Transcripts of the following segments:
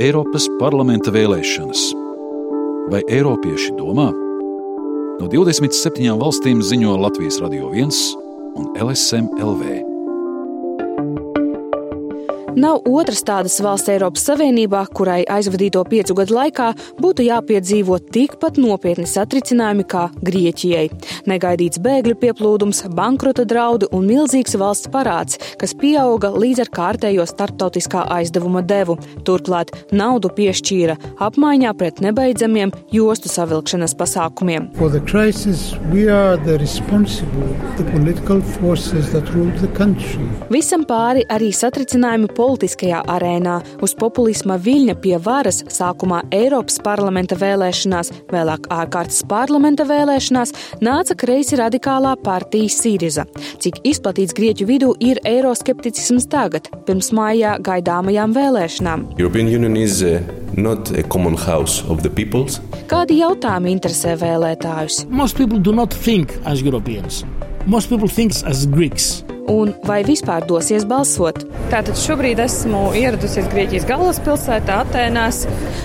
Eiropas parlamenta vēlēšanas. Vai Eiropieši domā? No 27 valstīm ziņo Latvijas Radio 1 un LSM LV. Nav otras tādas valsts Eiropas Savienībā, kurai aizvadīto piecu gadu laikā būtu jāpiedzīvo tikpat nopietni satricinājumi kā Grieķijai. Negaidīts bēgļu pieplūdums, bankrota draudi un milzīgs valsts parāds, kas pieauga līdz ar kārtējo starptautiskā aizdevuma devu. Turklāt naudu piešķīra apmaiņā pret nebeidzamiem jostu savilkšanas pasākumiem. Crisis, Visam pāri arī satricinājumi politiskajā arēnā, uz populisma viļņa pie varas sākumā Eiropas parlamenta vēlēšanās, vēlāk ārkārtas parlamenta vēlēšanās, nāca kreisi radikālā partija Sīriza. Cik izplatīts Grieķu vidū ir eiroskepticisms tagad, pirms mājā gaidāmajām vēlēšanām? Kādi jautājumi interesē vēlētājus? Most people do not think as Europeans. Most people think as Greeks un vai vispār dosies balsot. Tātad šobrīd esmu ieradusies Grieķijas galvaspilsētā, Atēnās.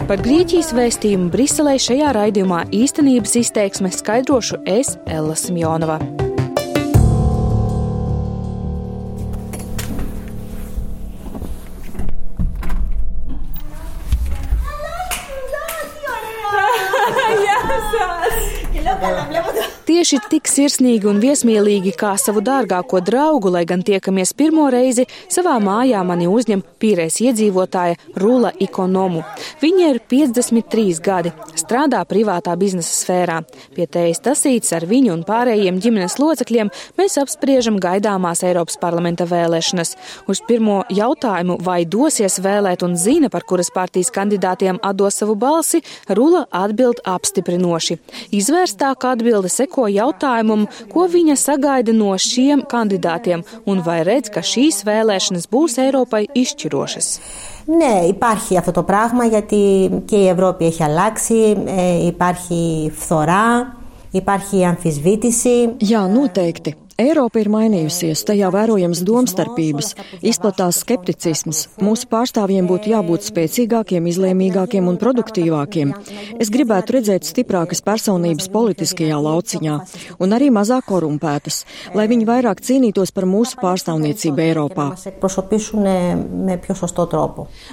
Par Grieķijas vēstījumu Briselē šajā raidījumā īstenības izteiksme skaidrošu es, Ella Simjonova. Tieši tik sirsnīgi un viesmīlīgi kā savu dārgāko draugu, lai gan tiekamies pirmo reizi, savā mājā mani uzņem pīrēs iedzīvotāja Rula Ikonomu. Viņa ir 53 gadi, strādā privātā biznesa sfērā. Pie tējas tasīts ar viņu un pārējiem ģimenes locekļiem mēs apspriežam gaidāmās Eiropas parlamenta vēlēšanas. Uz pirmo jautājumu, vai dosies vēlēt un zina, par kuras partijas kandidātiem atdos savu balsi, Rula atbild apstiprinoši. Izvērstākā atbilde seko seko jautājumam, ko viņa sagaida no šiem kandidātiem un vai redz, ka šīs vēlēšanas būs Eiropai izšķirošas. Ναι, υπάρχει αυτό το πράγμα γιατί και η Ευρώπη έχει αλλάξει, ε, υπάρχει φθορά, υπάρχει αμφισβήτηση. Jā, noteikti. Eiropa ir mainījusies, tajā vērojams domstarpības, izplatās skepticisms. Mūsu pārstāvjiem būtu jābūt spēcīgākiem, izlēmīgākiem un produktīvākiem. Es gribētu redzēt stiprākas personības politiskajā lauciņā un arī mazāk korumpētas, lai viņi vairāk cīnītos par mūsu pārstāvniecību Eiropā.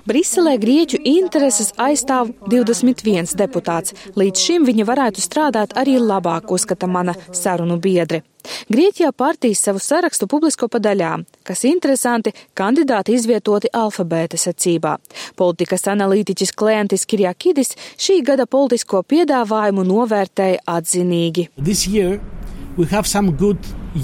Briselē Grieķu intereses aizstāv 21 deputāts. Līdz šim viņa varētu strādāt arī labāk, uzskata mana sarunu biedre. Grieķijā partijas savu sarakstu publisko pa daļām, kas interesanti, kandidāti izvietoti alfabēta secībā. Politikas analītiķis Klientis Kirjakidis šī gada politisko piedāvājumu novērtēja atzinīgi.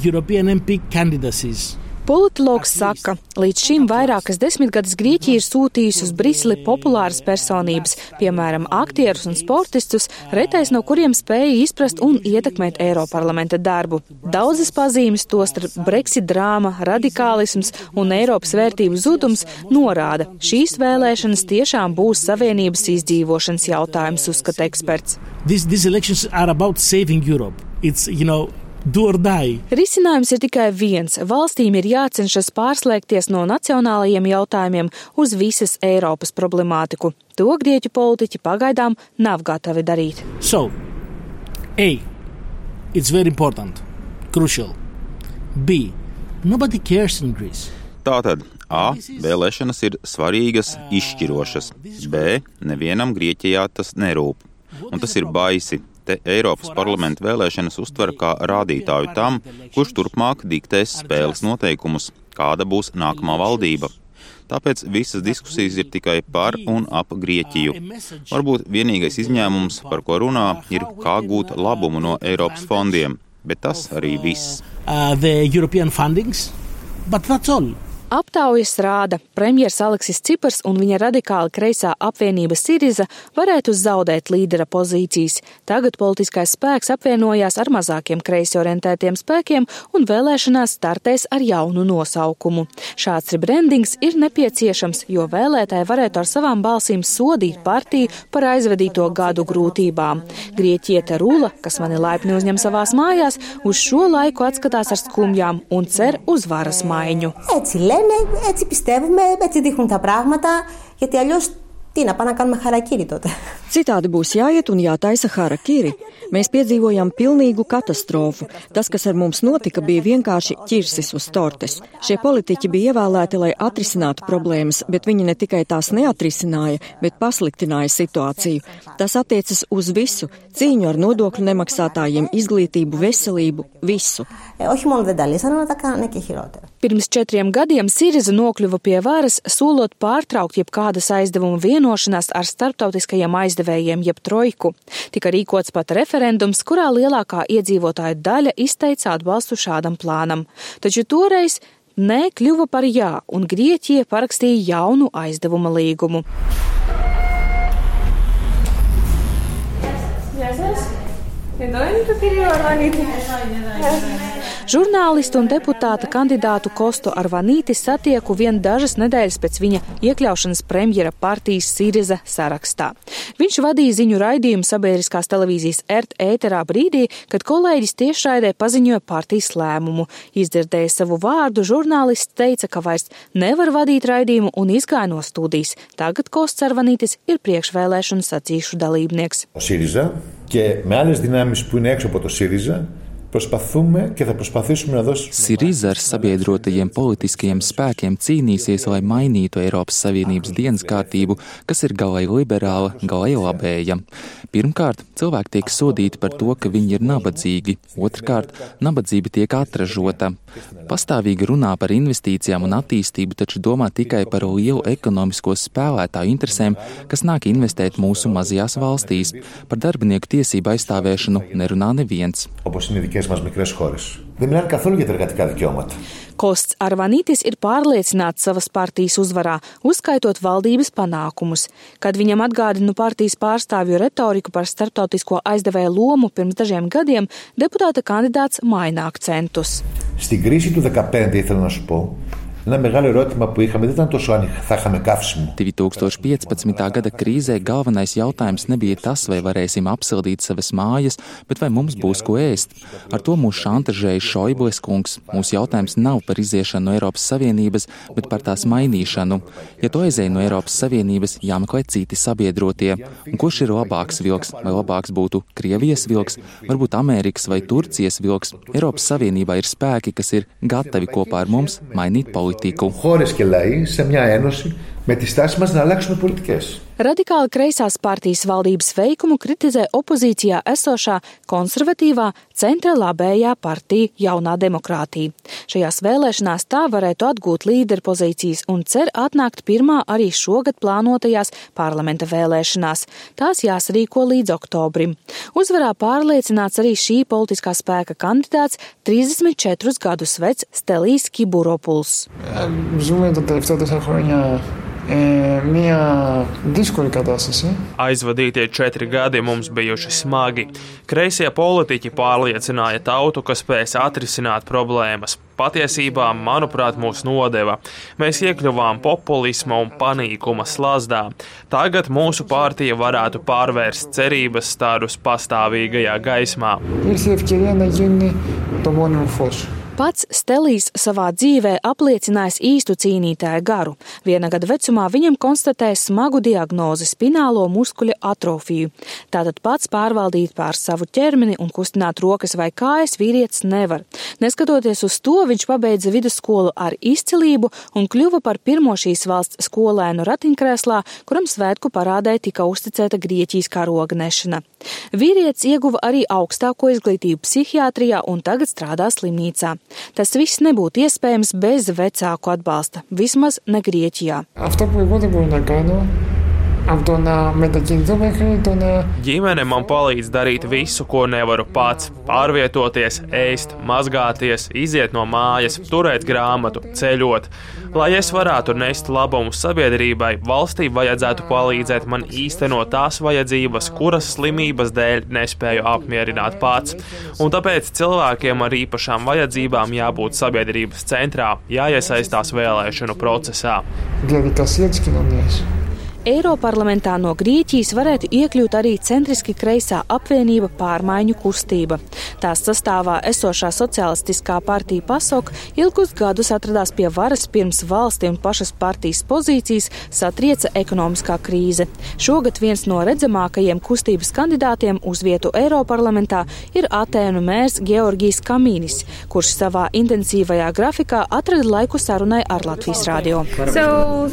European MP candidacies. Politologs saka, līdz šim vairākas desmitgades Grieķija ir sūtījusi uz Briseli populāras personības, piemēram, aktierus un sportistus, retais no kuriem spēja izprast un ietekmēt Eiroparlamenta darbu. Daudzas pazīmes, tostarp Brexit drāma, radikālisms un Eiropas vērtību zudums, norāda, šīs vēlēšanas tiešām būs savienības izdzīvošanas jautājums, uzskata eksperts. These, these Know, Risinājums ir tikai viens. Valstīm ir jācenšas pārslēgties no nacionālajiem jautājumiem uz visas Eiropas problemātiku. To grieķu politiķi pagaidām nav gatavi darīt. So, A. It's very important. Crucial. B. Nobody cares in Greece. Tātad A. Vēlēšanas ir svarīgas, izšķirošas. B. Nevienam Grieķijā tas nerūp. Un tas ir baisi, te Eiropas parlamenta vēlēšanas uztver kā rādītāju tam, kurš turpmāk diktēs spēles noteikumus, kāda būs nākamā valdība. Tāpēc visas diskusijas ir tikai par un ap Grieķiju. Varbūt vienīgais izņēmums, par ko runā, ir kā gūt labumu no Eiropas fondiem, bet tas arī viss. Uh, Aptaujas rāda, premjers Aleksis Cipars un viņa radikāli kreisā apvienība Siriza varētu zaudēt līdera pozīcijas. Tagad politiskais spēks apvienojās ar mazākiem kreisi orientētiem spēkiem un vēlēšanās startēs ar jaunu nosaukumu. Šāds rebrandings ir nepieciešams, jo vēlētāji varētu ar savām balsīm sodīt partiju par aizvedīto gadu grūtībām. Grieķiete Rula, kas mani laipni uzņem savās mājās, uz šo laiku atskatās ar skumjām un cer uz varas maiņu. Eci, lene, έτσι πιστεύουμε, έτσι δείχνουν τα πράγματα, γιατί αλλιώς Τι να πάμε να κάνουμε χαρακίρι τότε. Citādi būs jāiet un jātaisa harakiri. Mēs piedzīvojam pilnīgu katastrofu. Tas, kas ar mums notika, bija vienkārši ķirsis uz tortes. Šie politiķi bija ievēlēti, lai atrisinātu problēmas, bet viņi ne tikai tās neatrisināja, bet pasliktināja situāciju. Tas attiecas uz visu - cīņu ar nodokļu nemaksātājiem, izglītību, veselību, visu. Pirms četriem gadiem Siriza nokļuva pie varas, solot pārtraukt jebkādas aizdevuma vienošanās ar starptautiskajiem aizdevumiem aizdevējiem, jeb trojku. Tika rīkots pat referendums, kurā lielākā iedzīvotāju daļa izteica atbalstu šādam plānam. Taču toreiz nē kļuva par jā, un Grieķija parakstīja jaunu aizdevuma līgumu. Yes, yes. Iedomājieties, ka ir jau organizēta. Žurnālistu un deputāta kandidātu Kostu Arvanīti satieku vien dažas nedēļas pēc viņa iekļaušanas premjera partijas Siriza sarakstā. Viņš vadīja ziņu raidījumu sabiedriskās televīzijas ERT ēterā brīdī, kad kolēģis tiešraidē paziņoja partijas lēmumu. Izdzirdēja savu vārdu, žurnālists teica, ka vairs nevar vadīt raidījumu un izgāja no studijas. Tagad Kosts Arvanītis ir priekšvēlēšanu sacīšu dalībnieks. ΣΥΡΙΖΑ και με άλλες δυνάμεις που είναι έξω από το ΣΥΡΙΖΑ Προσπαθούμε και θα προσπαθήσουμε να δώσουμε. Siriza ar sabiedrotajiem politiskajiem spēkiem cīnīsies, lai mainītu Eiropas Savienības dienas kārtību, kas ir galai liberāla, galai labēja. Pirmkārt, cilvēki tiek sodīti par to, ka viņi ir nabadzīgi. Otrkārt, nabadzība tiek atražota. Pastāvīgi runā par investīcijām un attīstību, taču domā tikai par lielu ekonomisko spēlētāju interesēm, kas nāk investēt mūsu mazajās valstīs. Par darbinieku tiesību aizstāvēšanu nerunā neviens. δικές μας μικρές χώρες. Δεν μιλάνε καθόλου για τα εργατικά δικαιώματα. Kosts Arvanītis ir pārliecināts savas partijas uzvarā, uzskaitot valdības panākumus. Kad viņam atgādinu partijas pārstāvju retoriku par starptautisko aizdevēju lomu pirms dažiem gadiem, deputāta kandidāts maina akcentus. Στην κρίση του 2015 ήθελα να σου πω Ένα μεγάλο ερώτημα που είχαμε δεν ήταν τόσο αν θα είχαμε καύσιμο. 2015. gada krīzē galvenais jautājums nebija tas, vai varēsim apsildīt savas mājas, bet vai mums būs ko ēst. Ar to mūs šantažēja Šoibles kungs. Mūsu jautājums nav par iziešanu no Eiropas Savienības, bet par tās mainīšanu. Ja tu aizēji no Eiropas Savienības, jāmeklē citi sabiedrotie. Un kurš ir labāks vilks? Vai labāks būtu Krievijas vilks, varbūt Amerikas vai Turcijas vilks? Eiropas Savienībā ir spēki, kas ir gatavi kopā ar mums mainīt politiku Πολιτικού. Χώρες και λαοί σε μια ένωση με τη στάση μας να αλλάξουμε πολιτικές. Radikāli kreisās partijas valdības veikumu kritizē opozīcijā esošā konservatīvā centra labējā partija Jaunā demokrātija. Šajās vēlēšanās tā varētu atgūt līderu pozīcijas un cer atnākt pirmā arī šogad plānotajās parlamenta vēlēšanās. Tās jāsarīko līdz oktobrim. Uzvarā pārliecināts arī šī politiskā spēka kandidāts 34 gadus vecs Stelīs Kiburopuls. Ζούμε τα τελευταία τέσσερα χρόνια e, μία δύσκολη κατάσταση. Aizvadītie četri gadi mums bijuši smagi. Kreisie politiķi pārliecināja tautu, ka spēs atrisināt problēmas. Patiesībā, manuprāt, mūs nodeva. Mēs iekļuvām populisma un panīkuma slazdā. Tagad mūsu partija varētu pārvērst cerības stārus pastāvīgajā gaismā. Ήρθε η ευκαιρία να γίνει το μόνιμο φως. Pats Stelijs savā dzīvē apliecinājis īstu cīnītāju garu. Viena gada vecumā viņam konstatēja smagu diagnozi - spinālo muskuļu atrofiju. Tātad pats pārvaldīt pār savu ķermeni un kustināt rokas vai kājas vīrietis nevar. Neskatoties uz to, viņš pabeidza vidusskolu ar izcilību un kļuva par pirmo šīs valsts skolēnu ratiņkrēslā, kuram svētku parādē tika uzticēta Grieķijas karoga nešana. Vīrietis ieguva arī augstāko izglītību psihiatrijā un tagad strādā slimnīcā. Tas viss nebūtu iespējams bez vecāku atbalsta, vismaz ne Grieķijā. Ģimene man palīdz darīt visu, ko nevaru pats - pārvietoties, ēst, mazgāties, iziet no mājas, turēt grāmatu, ceļot. Lai es varētu nest labumu sabiedrībai, valstī vajadzētu palīdzēt man īstenot tās vajadzības, kuras slimības dēļ nespēju apmierināt pats. Un tāpēc cilvēkiem ar īpašām vajadzībām jābūt sabiedrības centrā, jāiesaistās vēlēšanu procesā. Dievīgi tas iedskinoties! Eiroparlamentā no Grieķijas varētu iekļūt arī centriski kreisā apvienība pārmaiņu kustība. Tās sastāvā esošā socialistiskā partija PASOK ilgus gadus atradās pie varas pirms valsti un pašas partijas pozīcijas satrieca ekonomiskā krīze. Šogad viens no redzamākajiem kustības kandidātiem uz vietu Eiroparlamentā ir Atēnu mērs Georgijs Kamīnis, kurš savā intensīvajā grafikā atrada laiku sarunai ar Latvijas radio. So,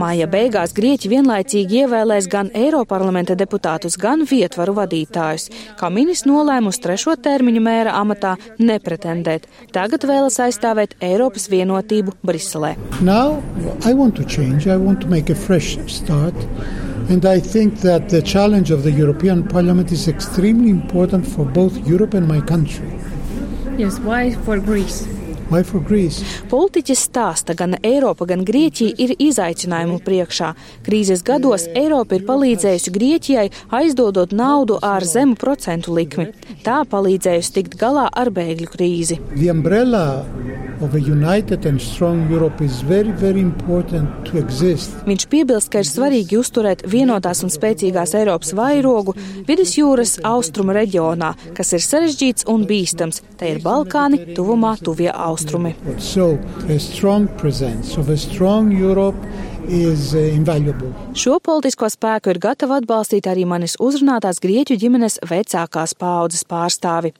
Māja beigās Grieķi vienlaicīgi ievēlēs gan Eiroparlamenta deputātus, gan vietvaru vadītājus. Kaminis nolēma uz trešo termiņu mēra amatā nepretendēt. Tagad vēlas aizstāvēt Eiropas vienotību Briselē. Now, And I think that the challenge of the European Parliament is extremely important for both Europe and my country. Yes, why for Greece? Politiķis stāsta, gan Eiropa, gan Grieķija ir izaicinājumu priekšā. Krīzes gados Eiropa ir palīdzējusi Grieķijai aizdodot naudu ar zemu procentu likmi. Tā palīdzējusi tikt galā ar bēgļu krīzi. Very, very Viņš piebilst, ka ir svarīgi uzturēt vienotās un spēcīgās Eiropas vairogu vidusjūras austrumu reģionā, kas ir sarežģīts un bīstams. Te ir Balkāni, tuvumā tuvie austrumi. So, Šo politisko spēku ir gatava atbalstīt arī manis uzrunātās grieķu ģimenes vecākās paaudzes pārstāvi.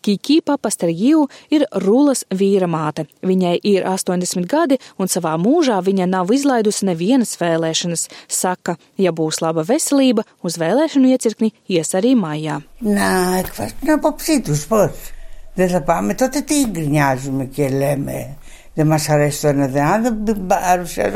Kiki Papastergiju ir Rūlas vīra māte. Viņai ir 80 gadi, un savā mūžā viņa nav izlaidusi nevienas vēlēšanas. Saka, ja būs laba veselība, uz vēlēšanu iecirkni ies arī maijā. Nā, kas nav papsītus pats. Δεν θα πάμε, τότε τι γκρινιάζουμε και λέμε. Nemaz arēs to nedēļu, bāru šeit,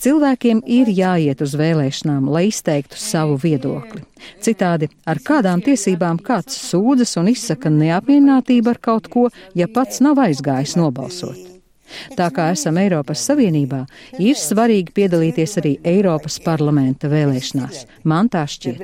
Cilvēkiem ir jāiet uz vēlēšanām, lai izteiktu savu viedokli. Citādi, ar kādām tiesībām kāds sūdzas un izsaka neapmierinātību ar kaut ko, ja pats nav aizgājis nobalsot. Tā kā esam Eiropas Savienībā, ir svarīgi piedalīties arī Eiropas parlamenta vēlēšanās. Man tā šķiet.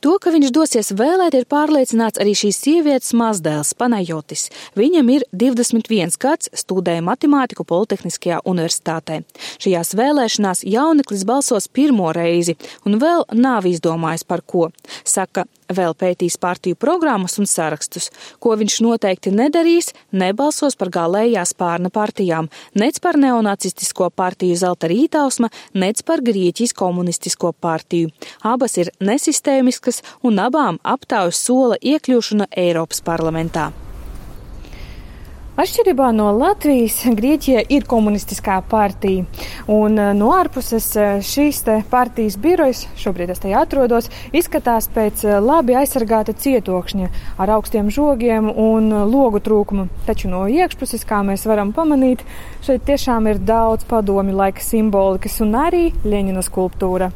To, ka viņš dosies vēlēt, ir pārliecināts arī šīs sievietes mazdēls Panajotis. Viņam ir 21 gads, studēja matemātiku Politehniskajā universitātē. Šajās vēlēšanās jauneklis balsos pirmo reizi un vēl nav izdomājis par ko. Saka, vēl pētīs partiju programmas un sarakstus, ko viņš noteikti nedarīs, nebalsos par galējā spārna partijām, nec par neonacistisko partiju Zelta rītausma, nec par Grieķijas komunistisko partiju. Abas ir nesistēmiskas un abām aptaujas sola iekļūšana Eiropas parlamentā. Atšķirībā no Latvijas, Grieķija ir komunistiskā partija, un eh, no ārpuses eh, šīs partijas birojas, šobrīd es tajā atrodos, izskatās pēc eh, labi aizsargāta cietokšņa ar augstiem žogiem un logu trūkumu. Taču no iekšpuses, kā mēs varam pamanīt, šeit tiešām ir daudz padomi laika simbolikas un arī Ļeņina skulptūra.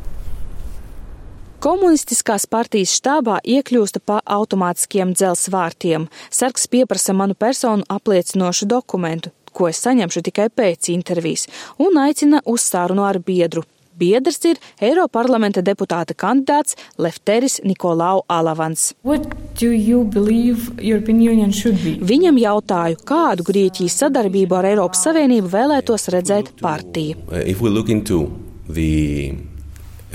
Komunistiskās partijas štābā iekļūsta pa automātiskiem dzels vārtiem. Sargs pieprasa manu personu apliecinošu dokumentu, ko es saņemšu tikai pēc intervijas, un aicina uz sarunu ar biedru. Biedrs ir Eiroparlamenta deputāta kandidāts Lefteris Nikolau Alavans. Viņam jautāju, kādu Grieķijas sadarbību ar Eiropas Savienību vēlētos redzēt partija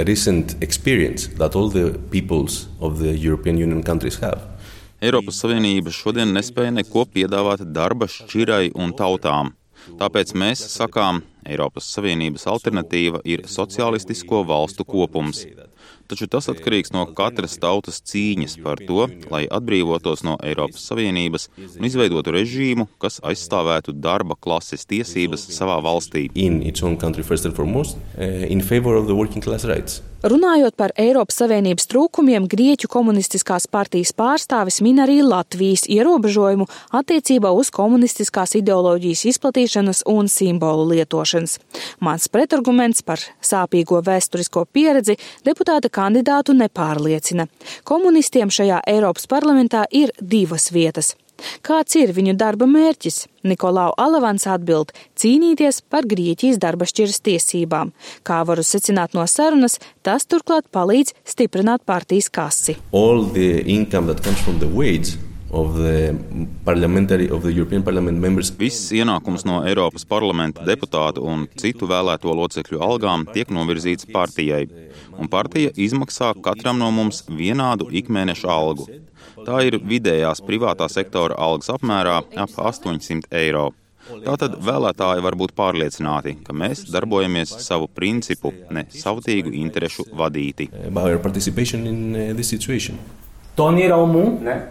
recent experience that all the peoples of the European Union countries have. Eiropas Savienība šodien nespēja neko piedāvāt darba šķirai un tautām. Tāpēc mēs sakām, Eiropas Savienības alternatīva ir sociālistisko valstu kopums. Taču tas atkarīgs no katras tautas cīņas par to, lai atbrīvotos no Eiropas Savienības un izveidotu režīmu, kas aizstāvētu darba klases tiesības savā valstī. Country, foremost, uh, Runājot par Eiropas Savienības trūkumiem, Grieķu komunistiskās partijas pārstāvis min arī Latvijas ierobežojumu attiecībā uz komunistiskās ideoloģijas izplatīšanas un simbolu lietošanas. Mans pretarguments par sāpīgo vēsturisko pieredzi deputāta kandidātu nepārliecina. Komunistiem šajā Eiropas parlamentā ir divas vietas. Kāds ir viņu darba mērķis? Nikolau Alavans atbild - cīnīties par Grieķijas darba šķiras tiesībām. Kā varu secināt no sarunas, tas turklāt palīdz stiprināt partijas kasi. Viss ienākums no Eiropas parlamenta deputātu un citu vēlēto locekļu algām tiek novirzīts partijai, un partija izmaksā katram no mums vienādu ikmēneša algu. Tā ir vidējās privātā sektora algas apmērā ap 800 eiro. Tātad vēlētāji var būt pārliecināti, ka mēs darbojamies savu principu, ne savtīgu interešu vadīti. Το όνειρό μου ναι.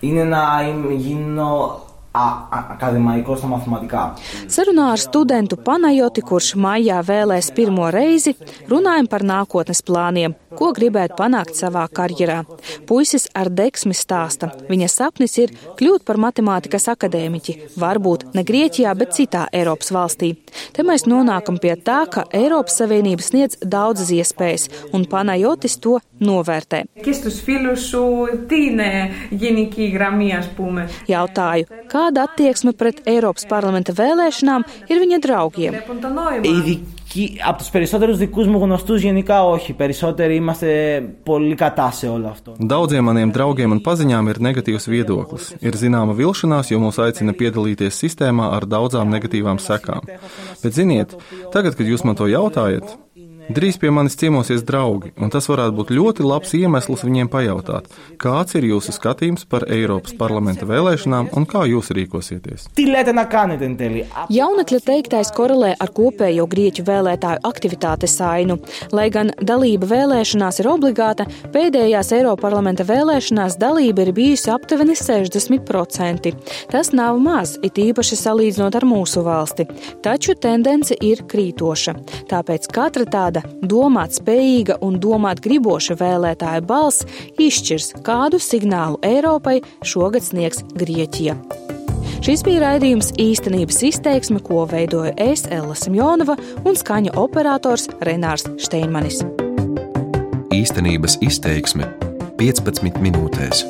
είναι να γίνω akadēmijos un matemātikā. Sarunā ar studentu Panajoti, kurš maijā vēlēs pirmo reizi, runājam par nākotnes plāniem, ko gribētu panākt savā karjerā. Puisis ar deksmi stāsta, viņa sapnis ir kļūt par matemātikas akadēmiķi, varbūt ne Grieķijā, bet citā Eiropas valstī. Te mēs nonākam pie tā, ka Eiropas Savienība sniedz daudzas iespējas, un Panajotis to novērtē. Jautāju, kā kāda attieksme pret Eiropas parlamenta vēlēšanām ir viņa draugiem. Από του περισσότερου δικού μου γνωστού, γενικά όχι. Περισσότεροι είμαστε πολύ κατά σε όλο αυτό. Daudziem maniem draugiem un paziņām ir negatīvs viedoklis. Ir zināma vilšanās, jo mūs aicina piedalīties sistēmā ar daudzām negatīvām sekām. Bet, ziniet, tagad, kad jūs man to jautājat, Drīz pie manis ciemosies draugi, un tas varētu būt ļoti labs iemesls viņiem pajautāt, kāds ir jūsu skatījums par Eiropas parlamenta vēlēšanām un kā jūs rīkosieties. Jaunekļa teiktais korelē ar kopējo grieķu vēlētāju aktivitātes ainu. Lai gan dalība vēlēšanās ir obligāta, pēdējās Eiroparlamenta vēlēšanās dalība ir bijusi aptuveni 60%. Tas nav maz, it īpaši salīdzinot ar mūsu valsti, taču tendence ir krītoša. Tāpēc katra tāda tāda domāt spējīga un domāt griboša vēlētāja balss izšķirs, kādu signālu Eiropai šogad sniegs Grieķija. Šis bija raidījums īstenības izteiksme, ko veidoja es, Ella Simjonova un skaņa operators Renārs Steinmanis. Īstenības izteiksme 15 minūtēs.